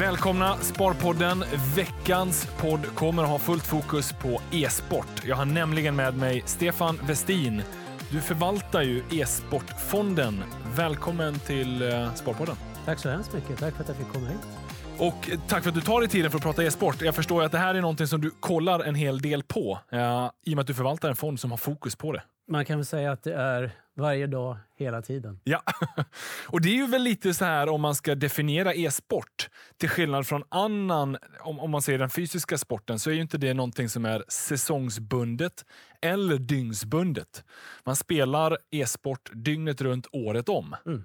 Välkomna Sparpodden. Veckans podd kommer att ha fullt fokus på e-sport. Jag har nämligen med mig Stefan Westin. Du förvaltar ju e-sportfonden. Välkommen till eh, Sparpodden. Tack så hemskt mycket. Tack för att jag fick komma hit. Och tack för att du tar dig tiden för att prata e-sport. Jag förstår att det här är någonting som du kollar en hel del på eh, i och med att du förvaltar en fond som har fokus på det. Man kan väl säga att det är varje dag, hela tiden. Ja, och det är ju väl lite så här om man ska definiera e-sport. Till skillnad från annan, om, om man säger den fysiska sporten, så är ju inte det någonting som är säsongsbundet eller dygnsbundet. Man spelar e-sport dygnet runt, året om. Mm.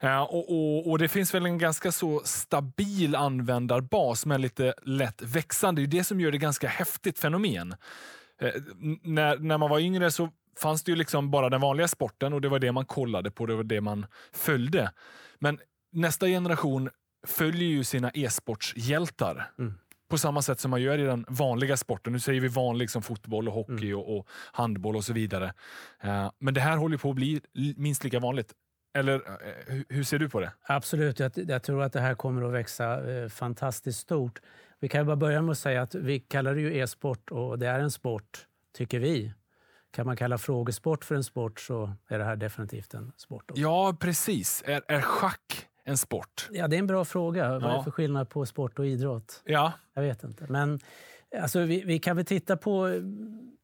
Ja, och, och, och, Det finns väl en ganska så stabil användarbas, men lite lätt växande. Det är det som gör det ganska häftigt fenomen. Eh, när, när man var yngre så fanns det ju liksom bara den vanliga sporten och det var det man kollade på, det var det man följde. Men nästa generation följer ju sina e-sportshjältar. Mm. På samma sätt som man gör i den vanliga sporten. Nu säger vi vanlig som fotboll och hockey mm. och, och, handboll och så vidare. Uh, men det här håller på att bli minst lika vanligt. Eller uh, hur ser du på det? Absolut. Jag, jag, tror att det här kommer att växa uh, fantastiskt stort. Vi kan bara börja med att säga att vi kallar det ju e-sport och det är en sport, tycker vi. Kan man kalla frågesport för en sport så är det här definitivt en sport. Också. Ja, precis. Är, är schack en sport? Ja, det är en bra fråga. Vad är det för skillnad på sport och idrott? Ja. Jag vet inte. Men alltså, vi, vi kan väl titta på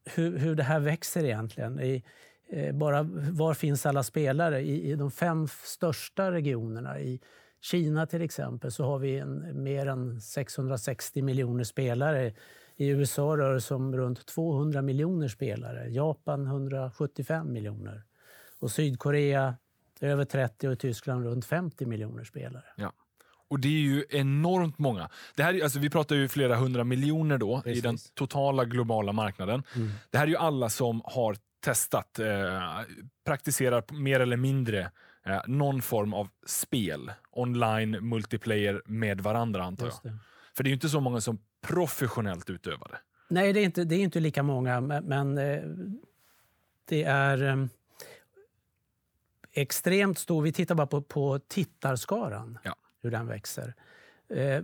hur, hur det här växer egentligen. I, eh, bara, var finns alla spelare? I, I de fem största regionerna, i Kina till exempel, så har vi en, mer än 660 miljoner spelare i USA rör det sig om runt 200 miljoner spelare. Japan 175 miljoner. Och Sydkorea över 30 och i Tyskland runt 50 miljoner spelare. Ja. Och det är ju enormt många. Det här, alltså, vi pratar ju flera hundra miljoner då Precis. i den totala globala marknaden. Mm. Det här är ju alla som har testat, eh, praktiserar mer eller mindre eh, någon form av spel, online, multiplayer med varandra antar jag. För det är ju inte så många som professionellt utövare. Nej, det är inte, det är inte lika många, men, men eh, det är eh, extremt stor. Vi tittar bara på, på tittarskaran, ja. hur den växer. Eh,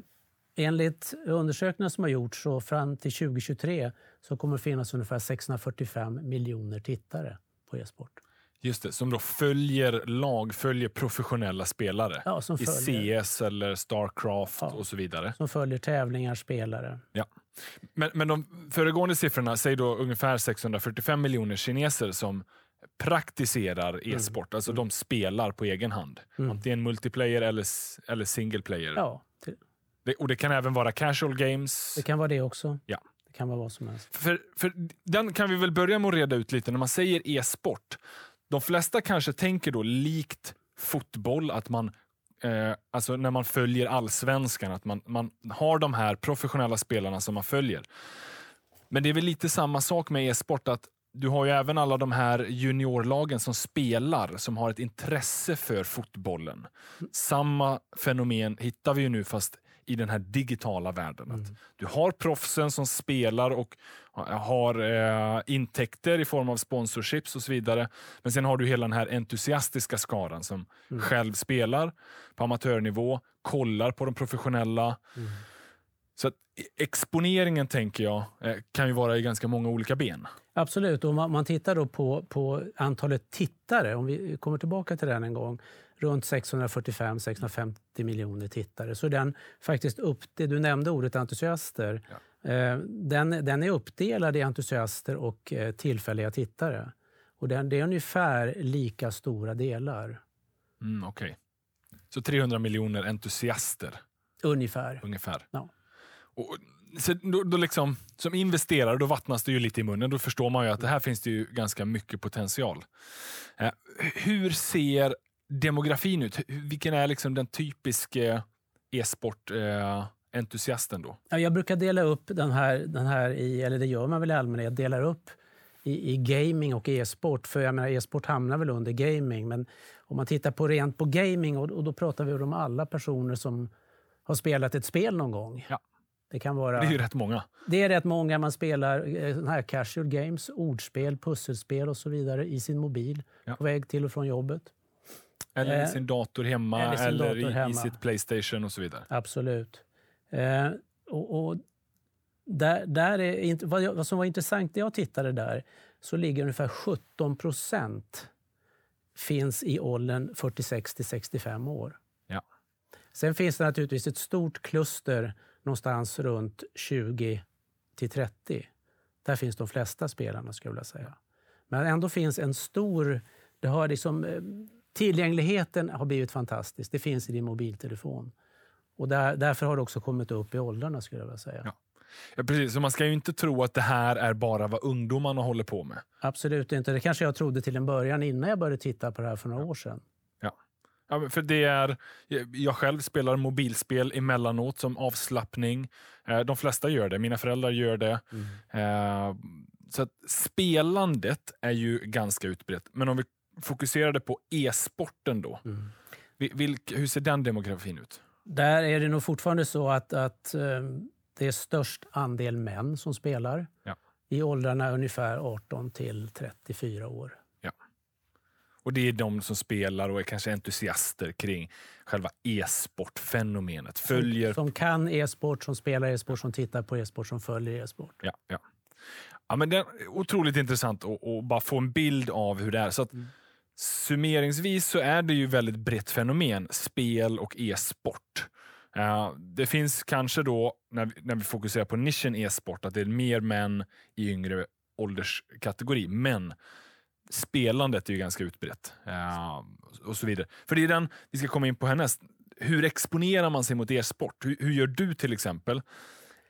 enligt undersökningar som har gjorts så fram till 2023 så kommer det finnas ungefär 645 miljoner tittare på e-sport. Just det, som då följer lag, följer professionella spelare ja, i CS eller Starcraft ja, och så vidare. Som följer tävlingar, spelare. Ja. Men, men de föregående siffrorna säger då ungefär 645 miljoner kineser som praktiserar mm. e-sport, mm. alltså de spelar på egen hand. Mm. Antingen multiplayer eller, eller single player. Ja. Det, och det kan även vara casual games. Det kan vara det också. Ja. Det kan vara vad som helst. För, för den kan vi väl börja med att reda ut lite. När man säger e-sport, de flesta kanske tänker då likt fotboll, att man eh, alltså när man följer allsvenskan, att man, man har de här professionella spelarna som man följer. Men det är väl lite samma sak med e-sport, att du har ju även alla de här juniorlagen som spelar, som har ett intresse för fotbollen. Samma fenomen hittar vi ju nu, fast i den här digitala världen. Mm. du har proffsen som spelar och har eh, intäkter i form av sponsorships och så vidare. Men sen har du hela den här entusiastiska skaran som mm. själv spelar på amatörnivå, kollar på de professionella. Mm. Så att exponeringen, tänker jag, eh, kan ju vara i ganska många olika ben. Absolut. Om man, man tittar då på, på antalet tittare, om vi kommer tillbaka till den en gång, runt 645-650 miljoner tittare. Så den faktiskt upp, det du nämnde ordet entusiaster, ja. eh, den, den är uppdelad i entusiaster och eh, tillfälliga tittare. Och den, det är ungefär lika stora delar. Mm, Okej. Okay. Så 300 miljoner entusiaster? Ungefär. Ungefär. Ja. Och, så då, då liksom, som investerare då vattnas det ju lite i munnen. Då förstår man ju att det här finns det ju ganska mycket potential. Eh, hur ser demografin ut? Vilken är liksom den typiska e-sport-entusiasten då? Ja, jag brukar dela upp den här, den här i, eller det gör man väl i allmänhet, delar upp i, i gaming och e-sport. För jag menar, e-sport hamnar väl under gaming. Men om man tittar på rent på gaming, och, och då pratar vi om alla personer som har spelat ett spel någon gång. Ja. Det kan vara... Det är ju rätt många. Det är rätt många. Man spelar eh, här casual games, ordspel, pusselspel och så vidare i sin mobil ja. på väg till och från jobbet. Eller i Eh, sin dator hemma eller eller, sin dator i, hemma. i sitt Playstation och så vidare. Absolut. Eh, och, och där, där är vad, jag, vad som var intressant när jag tittade där så ligger ungefär 17 procent finns i åldern 46 till 65 år. Ja. Sen finns det naturligtvis ett stort kluster någonstans runt 20 till 30. Där finns de flesta spelarna skulle jag vilja säga. Men ändå finns en stor... Det har liksom, eh, tillgängligheten har blivit fantastisk. Det finns i din mobiltelefon. Och där, därför har det också kommit upp i åldrarna skulle jag vilja säga. Ja. Ja, precis. Så man ska ju inte tro att det här är bara vad ungdomarna håller på med. Absolut inte. Det kanske jag trodde till en början innan jag började titta på det här för några år sedan. Ja, men för det är, jag själv spelar mobilspel emellanåt som avslappning. Eh, De flesta gör det. Mina föräldrar gör det. Eh, Så spelandet är ju ganska utbrett. Men om vi fokuserade på e-sporten då. Vi- Vilk, hur ser den demografin ut? Där är det nog fortfarande så att, att eh, det är störst andel män som spelar. Ja. I åldrarna ungefär 18 till 34 år. Och det är de som spelar och är kanske entusiaster kring själva e-sportfenomenet. Följer... Som, som kan e-sport, som spelar e-sport, som tittar på e-sport, som följer e-sport. Ja, ja. Ja, men det är otroligt intressant att, bara få en bild av hur det är. Så att, Summeringsvis så är det ju väldigt brett fenomen, spel och e-sport. Uh, det finns kanske då, när vi, när vi fokuserar på nischen e-sport, att det är mer män i yngre ålderskategori. Men spelandet är ju ganska utbrett. Uh, och så vidare. För det är den vi ska komma in på härnäst. Hur exponerar man sig mot e-sport? Hur, hur gör du till exempel?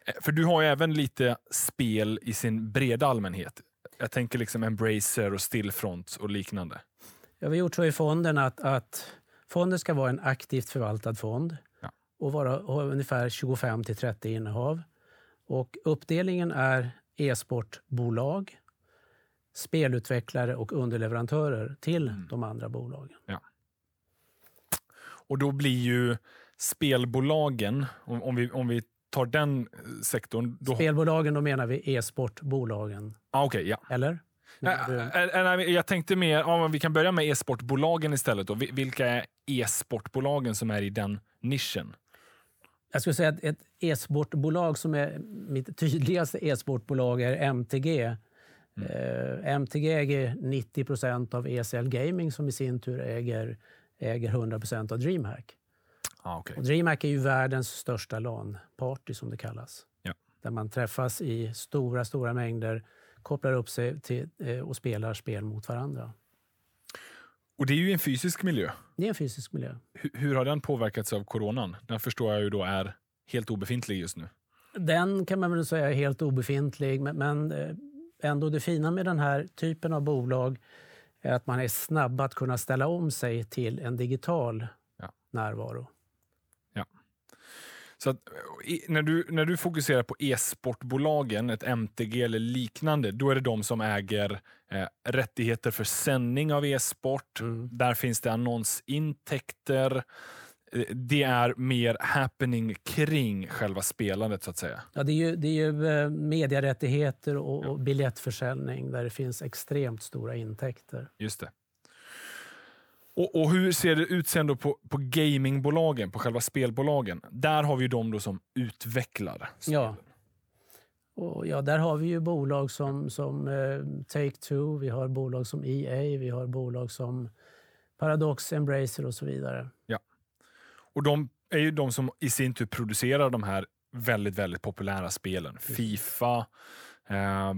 Eh, för du har ju även lite spel i sin breda allmänhet. Jag tänker liksom Embracer och Stillfront och liknande. Ja, vi har gjort så i fonden att, att fonden ska vara en aktivt förvaltad fond Ja. och vara, ha ungefär 25 till 30 innehav. Och uppdelningen är e-sportbolag, spelutvecklare och underleverantörer till Mm. de andra bolagen. Och då blir ju spelbolagen, om, om, vi, om vi tar den eh, sektorn. Då, Spelbolagen, då menar vi e-sportbolagen. ah, okej, ja. Eller? Nej, äh, nej, jag tänkte mer, men vi kan börja med e-sportbolagen istället. Då. Vi- Vilka är e-sportbolagen som är i den nischen? Jag skulle säga att ett e-sportbolag som är mitt tydligaste e-sportbolag är MTG. Eh, MTG äger 90 procent av ESL Gaming som i sin tur äger, äger 100 procent av DreamHack. Ah, okay. Och DreamHack är ju världens största LAN-party som det kallas. Ja. Där man träffas i stora, stora mängder, kopplar upp sig till, eh, och spelar spel mot varandra. Och det är ju en fysisk miljö. Det är en fysisk miljö. Hur, hur har den påverkats av coronan? Den förstår jag ju då är helt obefintlig just nu. Den kan man väl säga är helt obefintlig, men, men eh, ändå det fina med den här typen av bolag är att man är snabb att kunna ställa om sig till en digital Ja. närvaro. Så att, i- när, du, när du fokuserar på e-sportbolagen, ett MTG eller liknande, då är det de som äger eh, rättigheter för sändning av e-sport. Där finns det annonsintäkter. Eh, Det är mer happening kring själva spelandet så att säga. Ja, det är ju, det är ju eh, medierättigheter och, och biljettförsäljning där det finns extremt stora intäkter. Just det. Och, och hur ser det ut sen då på, på gamingbolagen, på själva spelbolagen? Där har vi ju de då som utvecklar. Ja. Och ja, där har vi ju bolag som, som eh, Take-Two, vi har bolag som EA, vi har bolag som Paradox, Embracer och så vidare. Och de är ju de som i sin tur producerar de här väldigt, väldigt populära spelen. Fifa ja,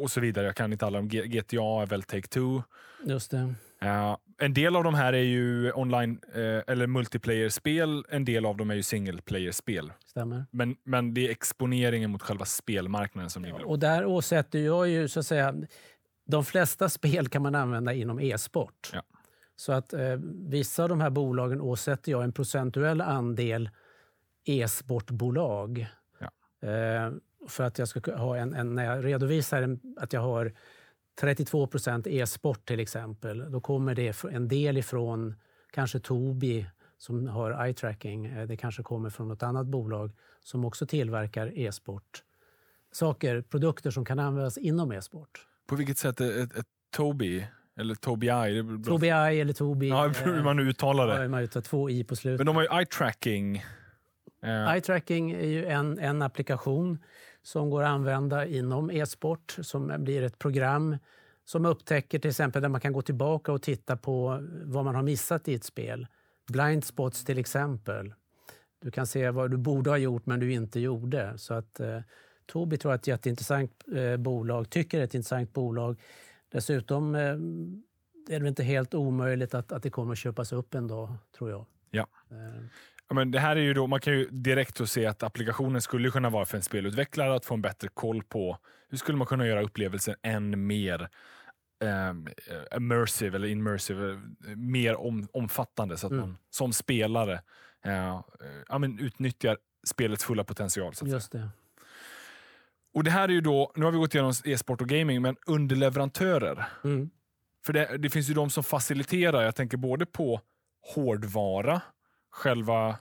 och så vidare. Jag kan inte alla. G- GTA är väl Take-Two. Just det. Eh, en del av de här är ju online eh, eller multiplayer-spel. En del av dem är ju single player-spel. Stämmer. Men, men det är exponeringen mot själva spelmarknaden som ni vill åt. Och där åsätter jag ju så att säga, de flesta spel kan man använda inom e-sport. Ja. Så att eh, vissa av de här bolagen åsätter jag en procentuell andel e-sportbolag. Ja. Eh, för att jag ska ha en, en när jag redovisar en, att jag har 32 procent e-sport till exempel, då kommer det en del ifrån kanske Tobii som har eye tracking. Eh, Det kanske kommer från något annat bolag som också tillverkar e-sport saker, produkter som kan användas inom e-sport. På vilket sätt är ett, ett Tobii Eller Tobii. Är bra. Tobii eller Tobii. Ja, hur man nu uttalar det. Ja, man uttalar två i på slutet. Men de har ju eye tracking. Eh, Eye tracking är ju en, en applikation som går att använda inom e-sport som blir ett program som upptäcker till exempel där man kan gå tillbaka och titta på vad man har missat i ett spel. Blind spots till exempel. Du kan se vad du borde ha gjort men du inte gjorde. Så att eh, Tobii tror jag är ett jätteintressant eh, bolag, tycker det är ett intressant bolag. Dessutom eh, är det inte helt omöjligt att, att det kommer att köpas upp en dag, tror jag. Ja. Ja, men det här är ju då, man kan ju direkt se att applikationen skulle kunna vara för en spelutvecklare att få en bättre koll på hur skulle man kunna göra upplevelsen än mer ehm, immersive eller immersive, mer om, omfattande så att Mm. man som spelare eh, ja, men utnyttjar spelets fulla potential. Så att säga. just det. Och det här är ju då, nu har vi gått igenom e-sport och gaming, men underleverantörer. Mm. För det, det finns ju de som faciliterar, jag tänker både på hårdvara, själva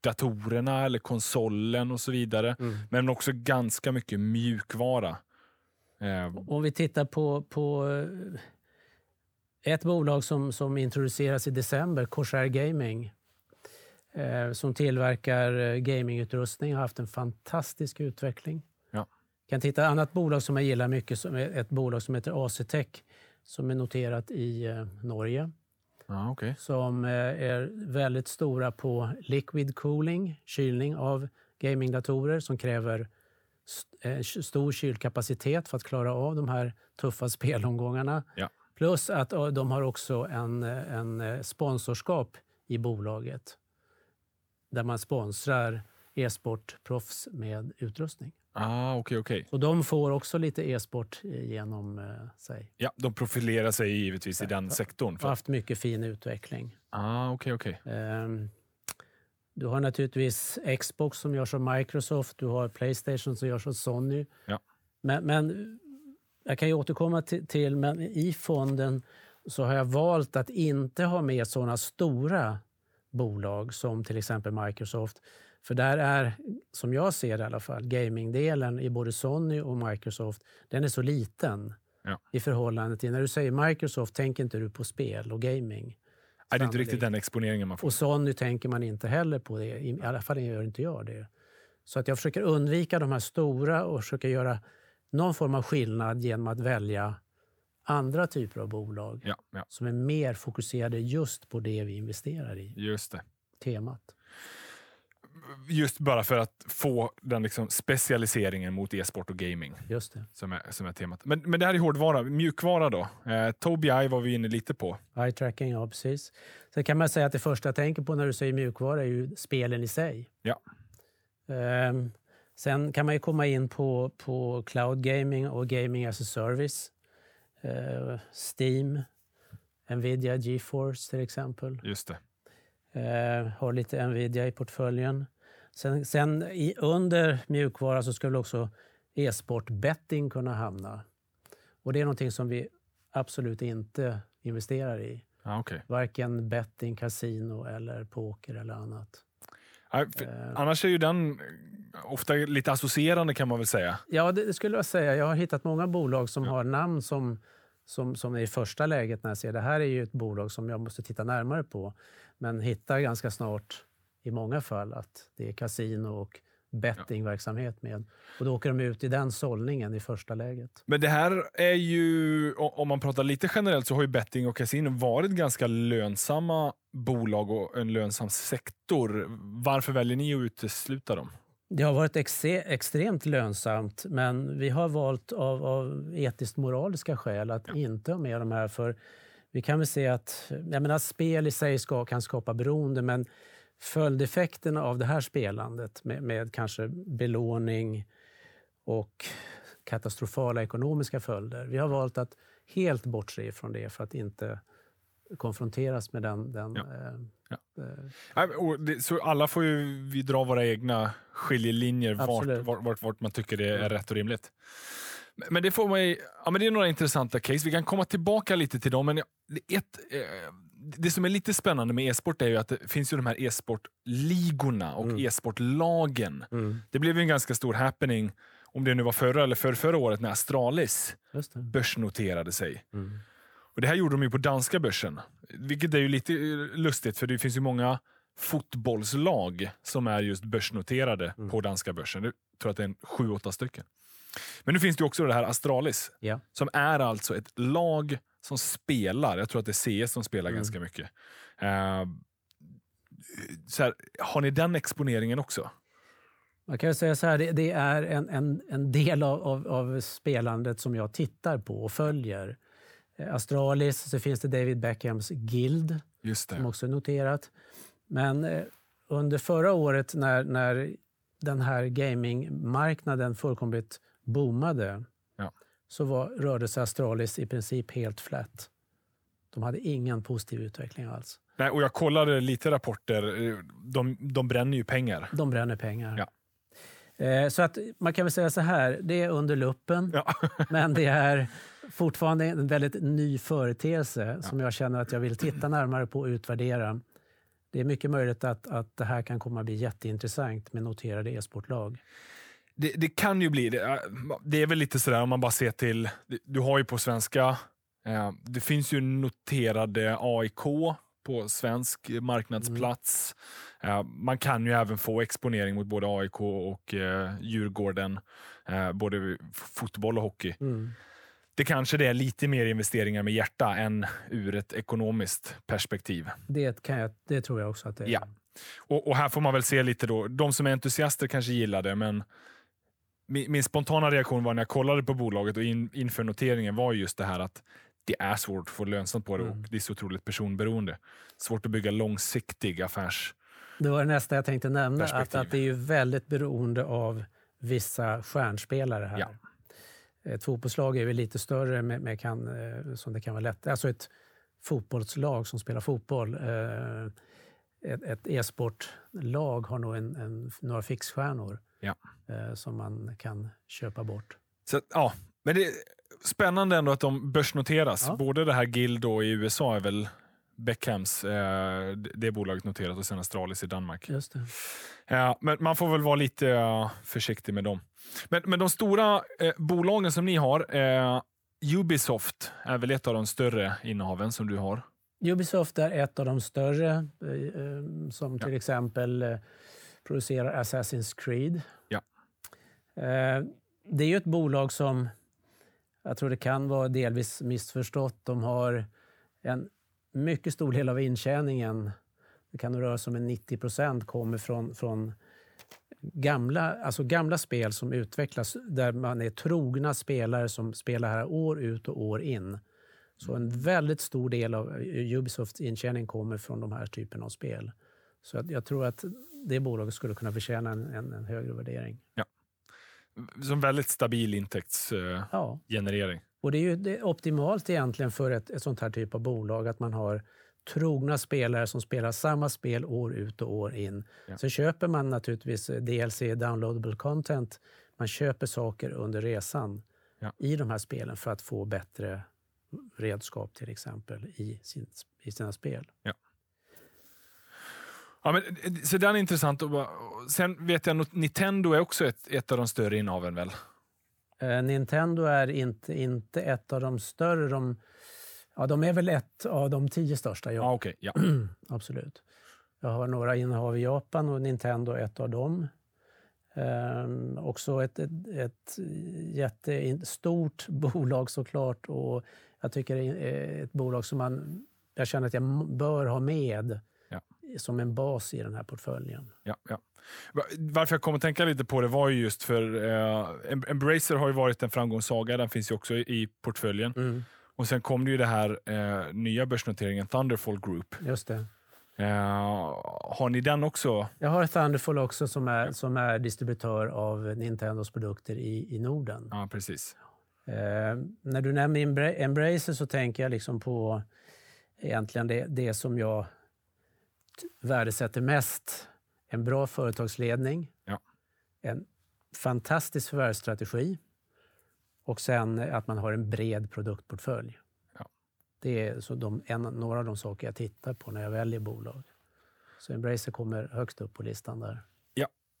datorerna eller konsolen och så vidare. Mm. Men också ganska mycket mjukvara. Eh, Om vi tittar på, på eh, ett bolag som, som introduceras i december, Corsair Gaming, eh, som tillverkar eh, gamingutrustning, har haft en fantastisk utveckling. Ja. kan titta ett annat bolag som jag gillar mycket, som är ett bolag som heter AC-Tech som är noterat i Norge ja, okay. som eh, är väldigt stora på liquid cooling, kylning av gamingdatorer som kräver st- eh, stor kylkapacitet för att klara av de här tuffa spelomgångarna. Ja. Plus att eh, de har också en, en sponsorskap i bolaget där man sponsrar e-sportproffs med utrustning. Ah, okej, okej. Och de får också lite e-sport eh, genom eh, sig. Ja, de profilerar sig givetvis i den sektorn. Och För, haft mycket fin utveckling. ah, okej, okej. Ehm, Du har naturligtvis Xbox som görs av Microsoft, du har Playstation som görs av Sony. Ja. Men, men jag kan ju återkomma till, till, men i fonden så har jag valt att inte ha med sådana stora bolag som till exempel Microsoft. För där är, som jag ser det i alla fall, gamingdelen i både Sony och Microsoft, den är så liten Ja. i förhållande till... När du säger Microsoft tänker inte du på spel och gaming. Nej, det är inte riktigt den exponeringen man får. Och Sony tänker man inte heller på det. I alla fall gör inte jag det. Så att jag försöker undvika de här stora och försöker göra någon form av skillnad genom att välja andra typer av bolag Ja, ja, som är mer fokuserade just på det vi investerar i, just det. temat. Just bara för att få den liksom specialiseringen mot e-sport och gaming Just det. som är, som är temat. Men, men det här är hårdvara. Mjukvara då? Eh, Tobii Eye var vi inne lite på. Eye tracking, ja precis. Sen kan man säga att det första jag tänker på när du säger mjukvara är ju spelen i sig. Ja. Ehm, sen kan man ju komma in på, på cloud gaming och gaming as a service. Eh, Steam, Nvidia GeForce till exempel. Just det. Eh, har lite Nvidia i portföljen. Sen, sen i, under mjukvara så skulle också e-sport betting kunna hamna. Och det är någonting som vi absolut inte investerar i. Ah, okay. Varken betting, kasino eller poker eller annat. Eh. annars är ju den eh, ofta lite associerande kan man väl säga. Ja, det, det skulle jag säga. Jag har hittat många bolag som Ja. har namn som, som, som är i första läget när jag ser det här är ju ett bolag som jag måste titta närmare på. Men hittar ganska snart i många fall att det är kasino och bettingverksamhet med. Och då åker de ut i den sållningen i första läget. Men det här är ju, om man pratar lite generellt, så har ju betting och kasino varit ganska lönsamma bolag och en lönsam sektor. Varför väljer ni att utesluta dem? Det har varit extremt lönsamt men vi har valt av, av etiskt moraliska skäl att inte ha med de här. för Vi kan väl se att jag menar, spel i sig ska, kan skapa beroende men följdeffekterna av det här spelandet med, med kanske belåning och katastrofala ekonomiska följder. Vi har valt att helt bortse ifrån det för att inte konfronteras med den, den Ja. Ja. eh, det, så alla får ju vi dra våra egna skiljelinjer vart, vart, vart, vart man tycker det är Mm. rätt och rimligt. Men- det får ju, ja, men det är några intressanta case. Vi kan komma tillbaka lite till dem. Men ett, eh, det som är lite spännande med e-sport är ju att det finns ju de här e-sportligorna och Mm. e-sportlagen. mm, Det blev ju en ganska stor happening, om det nu var förra eller för förra året, när Astralis just det. börsnoterade sig. Mm. Och Det här gjorde de ju på danska börsen, vilket är ju lite eh, lustigt för det finns ju många fotbollslag som är just börsnoterade Mm. på danska börsen. Jag tror att det är en sju, åtta stycken. Men nu finns det också det här Astralis, Ja. som är alltså ett lag som spelar. Jag tror att det är CS som spelar Mm. ganska mycket. Eh, så här, har ni den exponeringen också? Man kan säga så här, det, det är en, en, en del av, av, av spelandet som jag tittar på och följer. Eh, Astralis, så finns det David Beckhams Guild Just som också är noterat. Men eh, under förra året när, när den här gamingmarknaden fullkomligt boomade Ja. så var, rörde sig Astralis i princip helt flat. De hade ingen positiv utveckling alls. Nej, och jag kollade lite rapporter. Eh, De, de bränner ju pengar. De bränner pengar. Ja. Eh, Så att man kan väl säga så här, det är under luppen, Ja. men det är fortfarande en väldigt ny företeelse som jag känner att jag vill titta närmare på och utvärdera. Det är mycket möjligt att, att det här kan komma att bli jätteintressant med noterade e-sportlag. Det, det kan ju bli det. Det är väl lite sådär om man bara ser till, du har ju på svenska, eh, det finns ju noterade AIK på svensk marknadsplats. Eh, man kan ju även få exponering mot både AIK och eh, Djurgården, både fotboll och hockey. Mm. Det kanske det är lite mer investeringar med hjärta än ur ett ekonomiskt perspektiv. Det, kan jag, det tror jag också att det är. Ja. Och, och här får man väl se lite då, de som är entusiaster kanske gillar det, men min, min spontana reaktion var när jag kollade på bolaget och in, inför noteringen var just det här att det är svårt att få lönsamt på det Mm. och det är så otroligt personberoende. Svårt att bygga långsiktig affärs... Det var det nästa jag tänkte nämna, att, att det är ju väldigt beroende av vissa stjärnspelare här. Ja. Ett fotbollslag är ju lite större, med, med kan, eh, som det kan vara lätt. Alltså ett fotbollslag som spelar fotboll. eh, Ett, e-sportlag har nog en, en, några fixstjärnor Ja. eh, som man kan köpa bort. Så, ja, men det är spännande ändå att de börsnoteras. Ja. Både det här Guild då i USA är väl Beckhams, eh, det- bolaget noterat och sen Astralis i Danmark. Just det. Ja, men man får väl vara lite eh, försiktig med dem. Men, men de stora eh, bolagen som ni har, eh, Ubisoft är väl ett av de större innehaven som du har? Ubisoft är ett av de större eh, eh, som till exempel eh, producerar Assassin's Creed. Ja. Eh, Det är ju ett bolag som jag tror det kan vara delvis missförstått. De har en mycket stor del av intjäningen, det kan röra sig om en 90 procent, kommer från, från gamla, alltså gamla spel som utvecklas där man är trogna spelare som spelar här år ut och år in. Så en väldigt stor del av Ubisofts intjäning kommer från de här typen av spel. Så att jag tror att det bolaget skulle kunna förtjäna en, en, en högre värdering. Som väldigt stabil intäktsgenerering. Ja, och det är ju det är optimalt egentligen för ett, ett sånt här typ av bolag att man har trogna spelare som spelar samma spel år ut och år in. Ja. Sen köper man naturligtvis DLC, downloadable content. Man köper saker under resan Ja. i de här spelen för att få bättre redskap till exempel i, sin, i sina spel. Ja, men, eh, så den är intressant. Sen vet jag att Nintendo är också ett, ett av de större innehaven väl? Eh, Nintendo är inte, inte ett av de större. De, ja, de är väl ett av de tio största, ja. Ja, okej. ja. Absolut. Jag har några innehav i Japan och Nintendo är ett av dem. Ehm, också ett, ett, ett jättestort bolag såklart. Och jag tycker det är ett bolag som man, jag känner att jag bör ha med Ja. som en bas i den här portföljen. Ja, ja. Va- Varför jag kom att tänka lite på det var ju just för eh, Em- Embracer har ju varit en framgångssaga. Den finns ju också i portföljen. Och sen kom det ju det här eh, nya börsnoteringen Thunderfall Group. Just det. Eh, har ni den också? Jag har Thunderful också som är, som är distributör av Nintendos produkter i, i Norden. Ja, precis. Eh, när du nämner Embra- Embracer så tänker jag liksom på egentligen det, det som jag värdesätter mest. En bra företagsledning, Ja. en fantastisk förvärvsstrategi och sen att man har en bred produktportfölj. Ja. Det är så de, en, några av de saker jag tittar på när jag väljer bolag. Så Embracer kommer högst upp på listan där.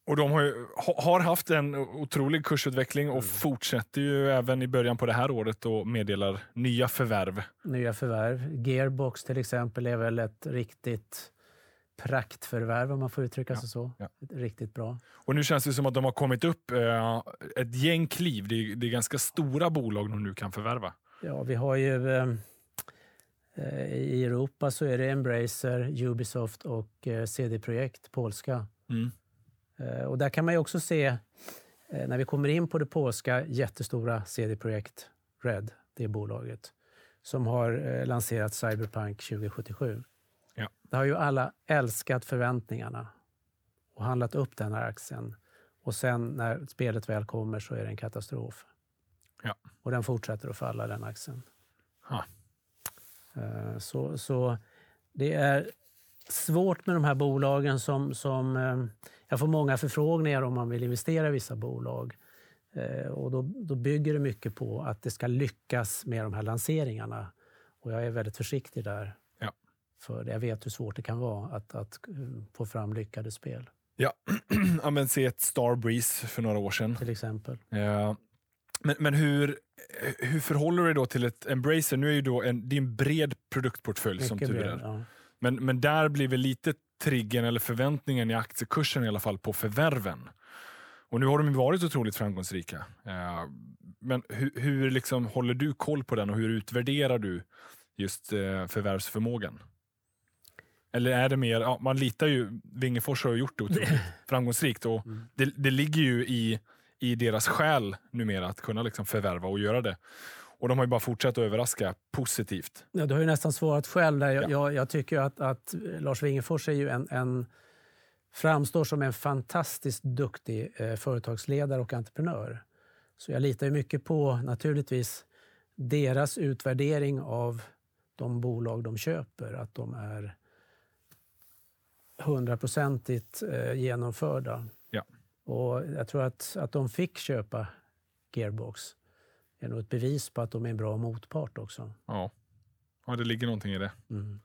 Och de har, ju, har haft en otrolig kursutveckling och mm. fortsätter ju även i början på det här året och meddelar nya förvärv. Nya förvärv. Gearbox till exempel är väl ett riktigt praktförvärv om man får uttrycka ja, sig så. Ja. Riktigt bra. Och nu känns det som att de har kommit upp eh, ett gäng kliv. Det är, det är, ganska stora bolag de nu kan förvärva. Ja, vi har ju eh, eh i Europa så är det Embracer, Ubisoft och eh, CD Projekt, polska. Mm. Eh, och där kan man ju också se, när vi kommer in på det polska jättestora CD Projekt Red, det bolaget, som har lanserat Cyberpunk 2077. Det har ju alla älskat förväntningarna och handlat upp den här aktien. Och sen när spelet väl kommer så är det en katastrof. Ja. Och den fortsätter att falla, den aktien. Ha. Eh, så, så det är svårt med de här bolagen som... som eh, jag får många förfrågningar om man vill investera i vissa bolag. Eh, och då, då bygger det mycket på att det ska lyckas med de här lanseringarna. Och jag är väldigt försiktig där. För jag vet hur svårt det kan vara att, att få fram lyckade spel. Ja, ja men se ett Starbreeze för några år sedan. Till exempel. Ja. Men, men hur, hur förhåller du dig då till ett Embracer? Nu är ju då en, det är en bred produktportfölj Mycket som tur är. Ja. Men, men där blir väl lite triggern eller förväntningen i aktiekursen i alla fall på förvärven. Och nu har de varit otroligt framgångsrika. Men hur, hur liksom håller du koll på den och hur utvärderar du just eh, förvärvsförmågan? Eller är det mer, ja, man litar ju, Wingefors har gjort det otroligt framgångsrikt och mm. det, det ligger ju i, i deras själ numera att kunna liksom förvärva och göra det. Och de har ju bara fortsatt att överraska positivt. Ja, du har ju nästan svarat själv där. Jag, ja. jag, jag tycker att, att Lars Wingefors är ju en, en, framstår som en fantastiskt duktig eh, företagsledare och entreprenör. Så jag litar ju mycket på, naturligtvis, deras utvärdering av de bolag de köper. Att de är hundraprocentigt eh, genomförda. Ja. Och jag tror att, att de fick köpa Gearbox är nog ett bevis på att de är en bra motpart också. Ja, ja det ligger någonting i det. Mm.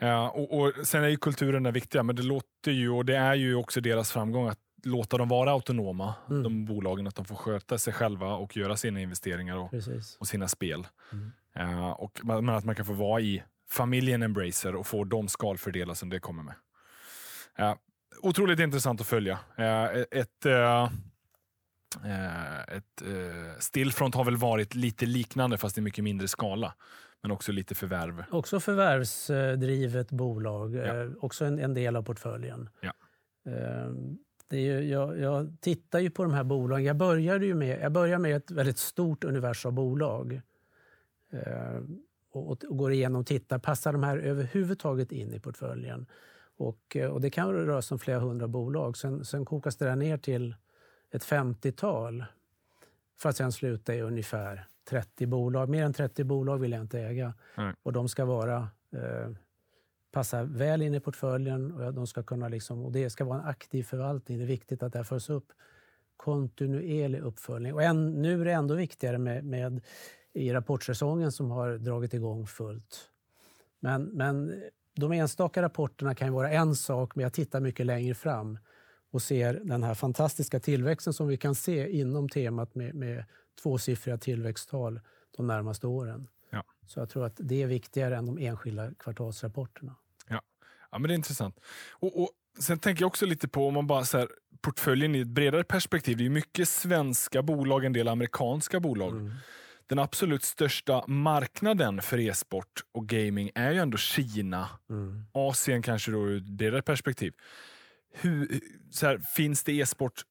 Ja, och, och, Sen är ju kulturen den viktiga, men det låter ju, och det är ju också deras framgång att låta dem vara autonoma, mm. de bolagen, att de får sköta sig själva och göra sina investeringar och, och sina spel. Mm. Ja, och, men att man kan få vara i familjen Embracer och få de skalfördelar som det kommer med. Ja, otroligt intressant att följa. Ett, eh, ett Stillfront har väl varit lite liknande fast i mycket mindre skala. Men också lite förvärv. Också förvärvsdrivet bolag. Ja. Också en, en, del av portföljen. Ja. Det är ju, jag, jag, tittar ju på de här bolagen. Jag började ju med, jag börjar med ett väldigt stort univers av bolag. Och, och, går igenom och tittar, passar de här överhuvudtaget in i portföljen? Och, eh, och det kan röra sig om flera hundra bolag. Sen, sen kokas det där ner till ett 50-tal för att sen sluta i ungefär 30 bolag. Mer än 30 bolag vill jag inte äga. Nej. Och de ska vara, eh, passa väl in i portföljen och, de ska kunna liksom, och det ska vara en aktiv förvaltning. Det är viktigt att det här följs upp. Kontinuerlig uppföljning. Och en, nu är det ändå viktigare med, med i rapportsäsongen som har dragit igång fullt. Men, men de enstaka rapporterna kan vara en sak, men jag tittar mycket längre fram och ser den här fantastiska tillväxten som vi kan se inom temat med, med tvåsiffriga tillväxttal de närmaste åren. Ja. Så jag tror att det är viktigare än de enskilda kvartalsrapporterna. Ja, ja men det är intressant. Och, och Sen tänker jag också lite på om man bara så här, portföljen i ett bredare perspektiv. Det är mycket svenska bolag, en del amerikanska bolag. Mm den absolut största marknaden för e-sport och gaming är ju ändå Kina. Mm. Asien kanske då ur deras perspektiv. Hur, så här, finns det e-sport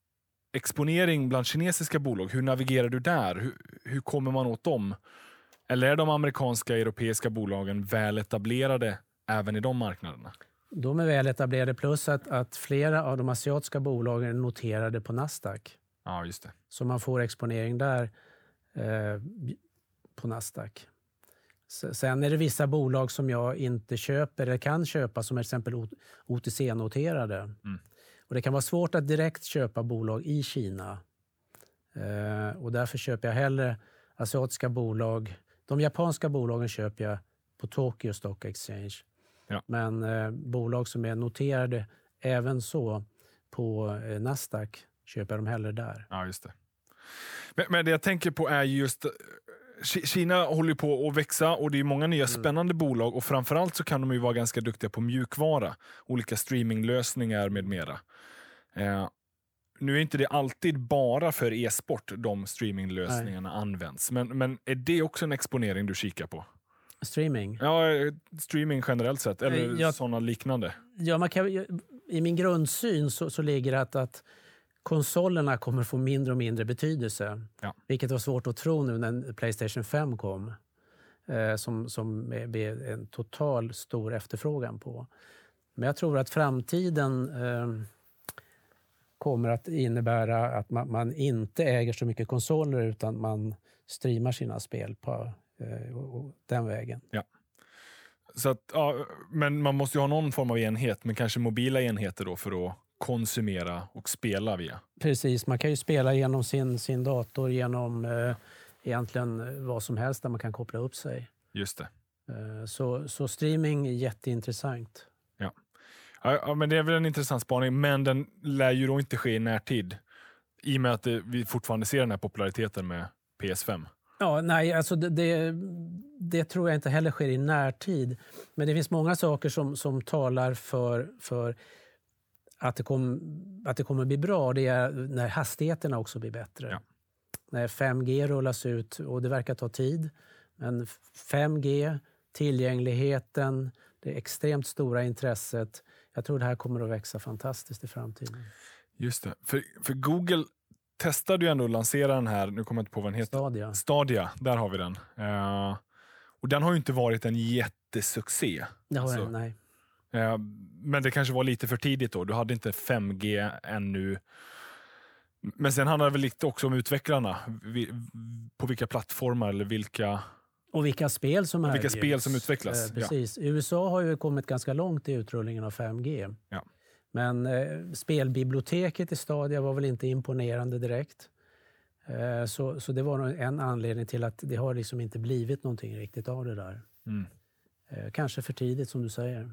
exponering bland kinesiska bolag? Hur navigerar du där? Hur, hur kommer man åt dem? Eller är de amerikanska och europeiska bolagen väl etablerade även i de marknaderna? De är väl etablerade plus att, att flera av de asiatiska bolagen är noterade på Nasdaq. Ja, just det. Så man får exponering där. Eh, på Nasdaq. Sen är det vissa bolag som jag inte köper eller kan köpa som är till exempel OTC-noterade. Mm. Och det kan vara svårt att direkt köpa bolag i Kina. Eh, och därför köper jag hellre asiatiska bolag. De japanska bolagen köper jag på Tokyo Stock Exchange. Ja. Men eh, bolag som är noterade även så, på eh, Nasdaq köper de hellre där. Ja, just det. Men, men det jag tänker på är just Ki- Kina håller på att växa och det är många nya spännande bolag och framförallt så kan de ju vara ganska duktiga på mjukvara. Olika streaminglösningar med mera. Eh, nu är inte det alltid bara för e-sport de streaminglösningarna används. Men, men är det också en exponering du kikar på? Streaming. Ja, eh, streaming generellt sett, eller Eh, jag- sådana liknande. Ja, man kan, I min grundsyn så, så ligger det att, att konsolerna kommer få mindre och mindre betydelse. Ja. Vilket var svårt att tro nu när Playstation 5 kom. Eh, som, som blev en total stor efterfrågan på. Men jag tror att framtiden eh, kommer att innebära att man, man inte äger så mycket konsoler utan man streamar sina spel på eh, och, och den vägen. Så att, ja, men man måste ju ha någon form av enhet, men kanske mobila enheter då för att konsumera och spela via. Precis, man kan ju spela genom sin, sin dator, genom eh, egentligen vad som helst där man kan koppla upp sig. Just det. Eh, så, så streaming är jätteintressant. Ja, ja, men det är väl en intressant spaning, men den lär ju då inte ske i närtid. I och med att det, vi fortfarande ser den här populariteten med PS5. Ja, nej, alltså det, det, det tror jag inte heller sker i närtid. Men det finns många saker som, som talar för, för att, det kom, att det kommer bli bra. Det är när hastigheterna också blir bättre. Ja. När 5G rullas ut, och det verkar ta tid. Men 5G, tillgängligheten, det extremt stora intresset. Jag tror det här kommer att växa fantastiskt i framtiden. Just det. För, för Google testade ju ändå att lansera den här, nu kommer jag inte på vad den heter. Stadia. Stadia, där har vi den. Eh, och den har ju inte varit en jättesuccé. Det har Alltså, jag, nej. Eh, men det kanske var lite för tidigt då. Du hade inte 5G ännu. Men sen handlar det väl lite också om utvecklarna. På vilka plattformar eller vilka... Och vilka spel som vilka erbjuds. spel som utvecklas, Eh, ja. precis. USA har ju kommit ganska långt i utrullningen av 5G. Ja. Men eh, spelbiblioteket i Stadia var väl inte imponerande direkt. Eh, så, så det var nog en anledning till att det har liksom inte blivit någonting riktigt av det där. Mm. Eh, kanske för tidigt som du säger.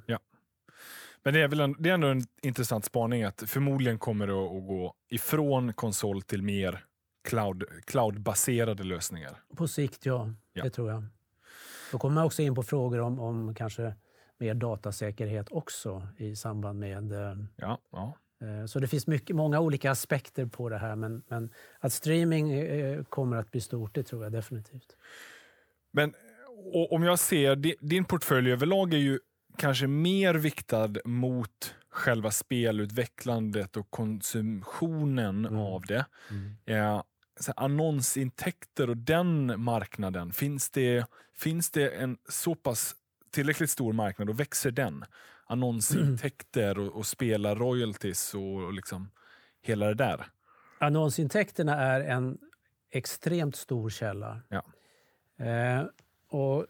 Men det är väl en, det är ändå en intressant spaning att förmodligen kommer det att, gå ifrån konsol till mer cloud, cloudbaserade lösningar. På sikt, ja. Ja. Det tror jag. Då kommer man också in på frågor om, om kanske mer datasäkerhet också i samband med eh, Ja, ja. Eh, Så det finns mycket, många olika aspekter på det här. Men, men att streaming eh, kommer att bli stort, det tror jag definitivt. Men om jag ser, di- din portfölj överlag är ju kanske mer viktad mot själva spelutvecklandet och konsumtionen Mm. av det. Eh, så annonsintäkter och den marknaden, finns det, finns det en så pass tillräckligt stor marknad och växer den? Annonsintäkter och, och spela royalties och, och liksom hela det där. Annonsintäkterna är en extremt stor källa. Ja. Eh, och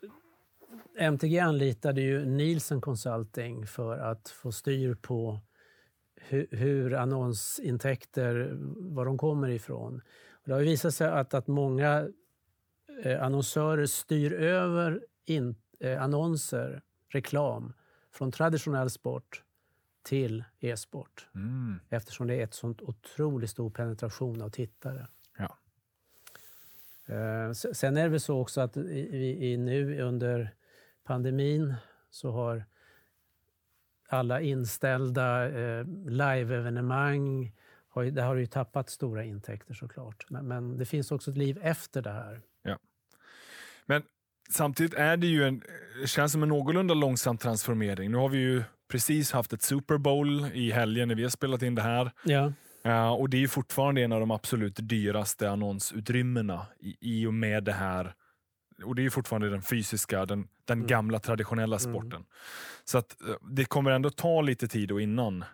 MTG anlitade ju Nielsen Consulting för att få styr på hur, hur annonsintäkter, var de kommer ifrån. Och det har visat sig att, att många eh, annonsörer styr över in, eh, annonser, reklam, från traditionell sport till e-sport Mm. eftersom det är ett sånt otroligt stor penetration av tittare. Ja. Eh, Sen är det väl så också att i, i, i nu under pandemin så har alla inställda eh, live-evenemang, har, ju- där har det ju tappat stora intäkter såklart. Men, men det finns också ett liv efter det här. Men samtidigt är det ju en, känns som en någorlunda långsam transformering. Nu har vi ju precis haft ett Super Bowl i helgen när vi har spelat in det här. Ja. Eh, och det är ju fortfarande en av de absolut dyraste annonsutrymmena i, i och med det här. Och det är fortfarande den fysiska, den, den Mm. gamla traditionella sporten. Så att eh, det kommer ändå ta lite tid och innan.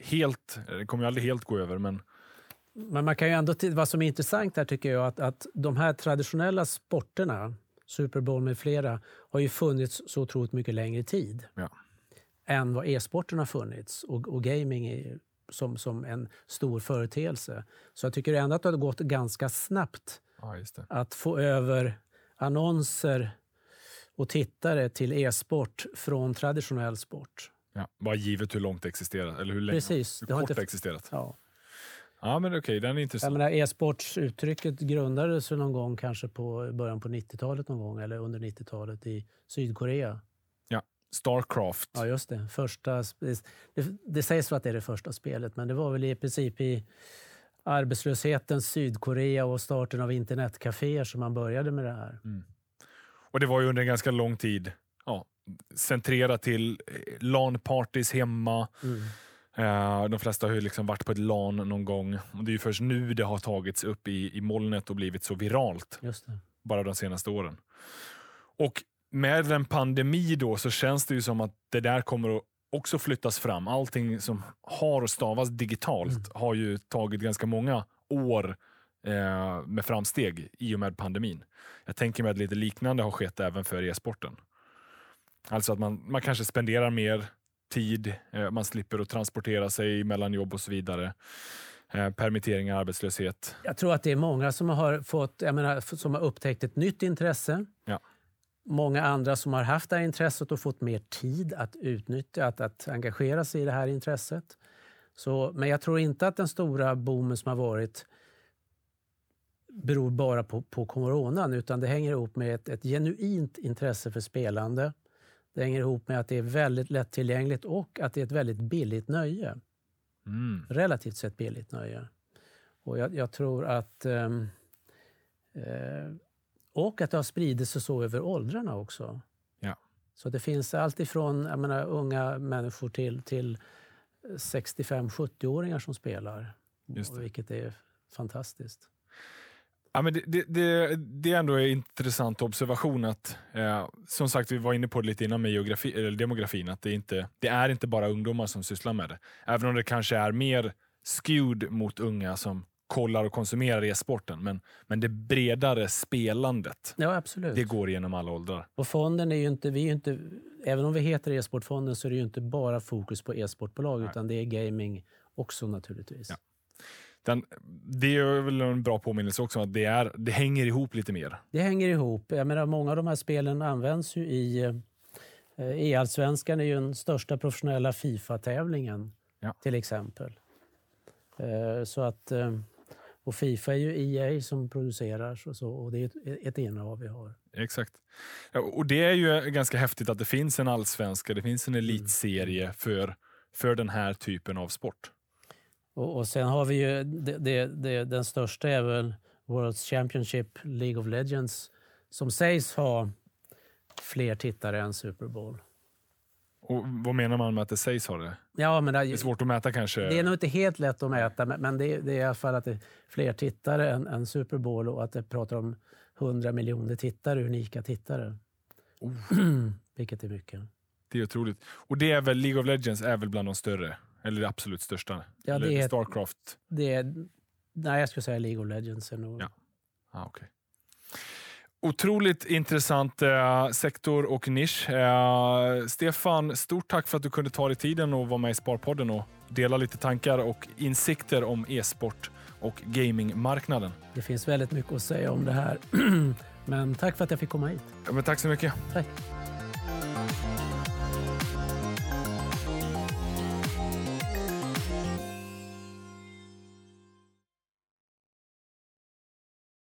Helt, det kommer ju aldrig helt gå över, men Men man kan ju ändå, vad som är intressant här tycker jag att, att de här traditionella sporterna, Super Bowl med flera, har ju funnits så otroligt mycket längre tid Ja. än vad e-sporten har funnits och, och gaming är, som, som en stor företeelse. Så jag tycker ändå att det har gått ganska snabbt ja, att få över annonser och tittare till e-sport från traditionell sport. Ja, bara givet hur långt det existerat, eller hur, länge, Precis. hur Det har kort inte- det existerat. Ja. Ja, men okej, den är intressant. e-sportsuttrycket grundades någon gång kanske på början på 90-talet någon gång, eller under 90-talet i Sydkorea. Starcraft. Ja, just det. Första, det, det sägs att det är det första spelet, men det var väl i princip i arbetslöshetens Sydkorea och starten av internetcaféer som man började med det här. Och det var ju under en ganska lång tid ja, centrerat till eh, LAN-parties hemma. Mm. Eh, de flesta har ju liksom varit på ett LAN någon gång. Och det är ju först nu det har tagits upp i, i molnet och blivit så viralt. Bara de senaste åren. Och med en pandemi då så känns det ju som att det där kommer att också flyttas fram. Allting som har att stavas digitalt har ju tagit ganska många år eh, med framsteg i och med pandemin. Jag tänker mig att lite liknande har skett även för e-sporten. Alltså att man, man kanske spenderar mer tid, eh, man slipper att transportera sig mellan jobb och så vidare. Eh, permitteringar, arbetslöshet. Jag tror att det är många som har, fått, jag menar, som har upptäckt ett nytt intresse. Ja. Många andra som har haft det här intresset och fått mer tid att utnyttja, att, att engagera sig i det här intresset. Så, men jag tror inte att den stora boomen som har varit beror bara på, på coronan utan det hänger ihop med ett, ett genuint intresse för spelande. Det hänger ihop med att det är väldigt lättillgängligt och att det är ett väldigt billigt nöje Mm. relativt sett billigt nöje. Och jag, jag tror att... ehm, eh, och att det har spridit sig så över åldrarna också. Ja. Så det finns allt ifrån jag menar, unga människor till, till 65-70-åringar som spelar. Vilket är fantastiskt. Ja, men det, det, det, det är ändå en intressant observation att, eh, som sagt, vi var inne på det lite innan med geografi, eller demografin, att det, inte, det är inte bara ungdomar som sysslar med det. Även om det kanske är mer skewed mot unga som kollar och konsumerar e-sporten, men, men det bredare spelandet, Ja, absolut. det går genom alla åldrar. Och fonden är ju inte, vi är inte, även om vi heter e-sportfonden så är det ju inte bara fokus på e-sportbolag Nej. utan det är gaming också naturligtvis. Ja. Den, det är väl en bra påminnelse också om att det, är, det hänger ihop lite mer. Det hänger ihop. Jag menar, många av de här spelen används ju i... eh, E-allsvenskan är ju den största professionella Fifa-tävlingen, Ja. till exempel. Eh, Så att, eh, och Fifa är ju EA som producerar så, så, och det är ett, ett innehav vi har. Exakt. Ja, och det är ju ganska häftigt att det finns en allsvenska, det finns en elitserie för, för den här typen av sport. Och, och sen har vi ju, det, det, det, den största är väl World Championship League of Legends som sägs ha fler tittare än Super Bowl. Och Vad menar man med att det sägs ha det? Ja, men Det är svårt att mäta kanske. Det är nog inte helt lätt att mäta, men- det, är- det är i alla fall att det är fler tittare än, än Super Bowl och att det pratar om 100 miljoner tittare, unika tittare. Oh. Vilket är mycket. Det är otroligt. Och det är väl, League of Legends är väl bland de större? Eller det absolut största? Ja, Eller det är- Starcraft? Det är, nej, jag skulle säga League of Legends. Är nog, Ja. Ah, okay. Otroligt intressant eh, sektor och nisch. Eh, Stefan, stort tack för att du kunde ta dig tiden och vara med i Sparpodden och dela lite tankar och insikter om e-sport och gamingmarknaden. Det finns väldigt mycket att säga om det här. men tack för att jag fick komma hit. Ja, men tack så mycket. Tack.